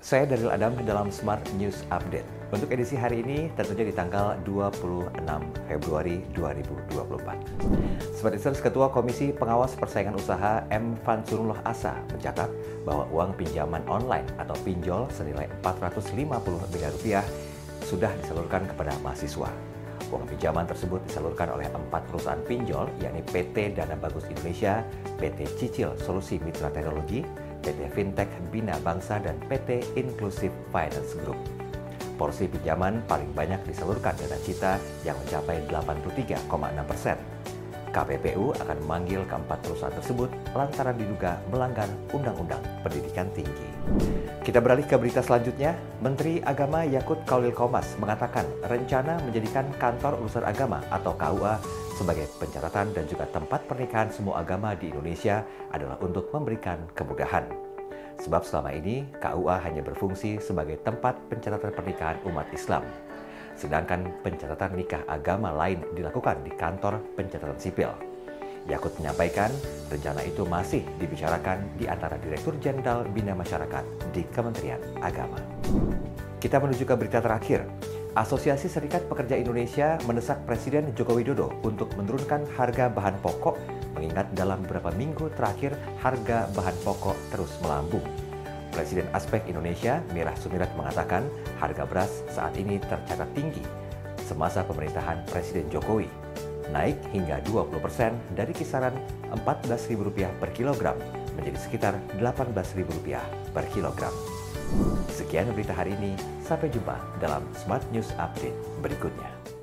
Saya Daryl Adam dalam Smart News Update. Untuk edisi hari ini tentunya di tanggal 26 Februari 2024. Seperti itu, Ketua Komisi Pengawas Persaingan Usaha M. Fansurullah Asa mencatat bahwa uang pinjaman online atau pinjol senilai 450 miliar rupiah sudah disalurkan kepada mahasiswa. Uang pinjaman tersebut disalurkan oleh empat perusahaan pinjol, yakni PT Dana Bagus Indonesia, PT Cicil Solusi Mitra Teknologi, PT Fintech Bina Bangsa dan PT Inclusive Finance Group. Porsi pinjaman paling banyak disalurkan dana cita yang mencapai 83,6 persen. KPPU akan memanggil keempat perusahaan tersebut lantaran diduga melanggar Undang-Undang Pendidikan Tinggi. Kita beralih ke berita selanjutnya. Menteri Agama Yakut Kaulil Komas mengatakan rencana menjadikan kantor urusan agama atau KUA sebagai pencatatan dan juga tempat pernikahan semua agama di Indonesia adalah untuk memberikan kemudahan. Sebab selama ini KUA hanya berfungsi sebagai tempat pencatatan pernikahan umat Islam sedangkan pencatatan nikah agama lain dilakukan di kantor pencatatan sipil. Yakut menyampaikan rencana itu masih dibicarakan di antara Direktur Jenderal Bina Masyarakat di Kementerian Agama. Kita menuju ke berita terakhir. Asosiasi Serikat Pekerja Indonesia mendesak Presiden Joko Widodo untuk menurunkan harga bahan pokok mengingat dalam beberapa minggu terakhir harga bahan pokok terus melambung. Presiden Aspek Indonesia, Mirah Sumirat mengatakan harga beras saat ini tercatat tinggi semasa pemerintahan Presiden Jokowi, naik hingga 20% persen dari kisaran Rp14.000 per kilogram menjadi sekitar Rp18.000 per kilogram. Sekian berita hari ini, sampai jumpa dalam Smart News Update berikutnya.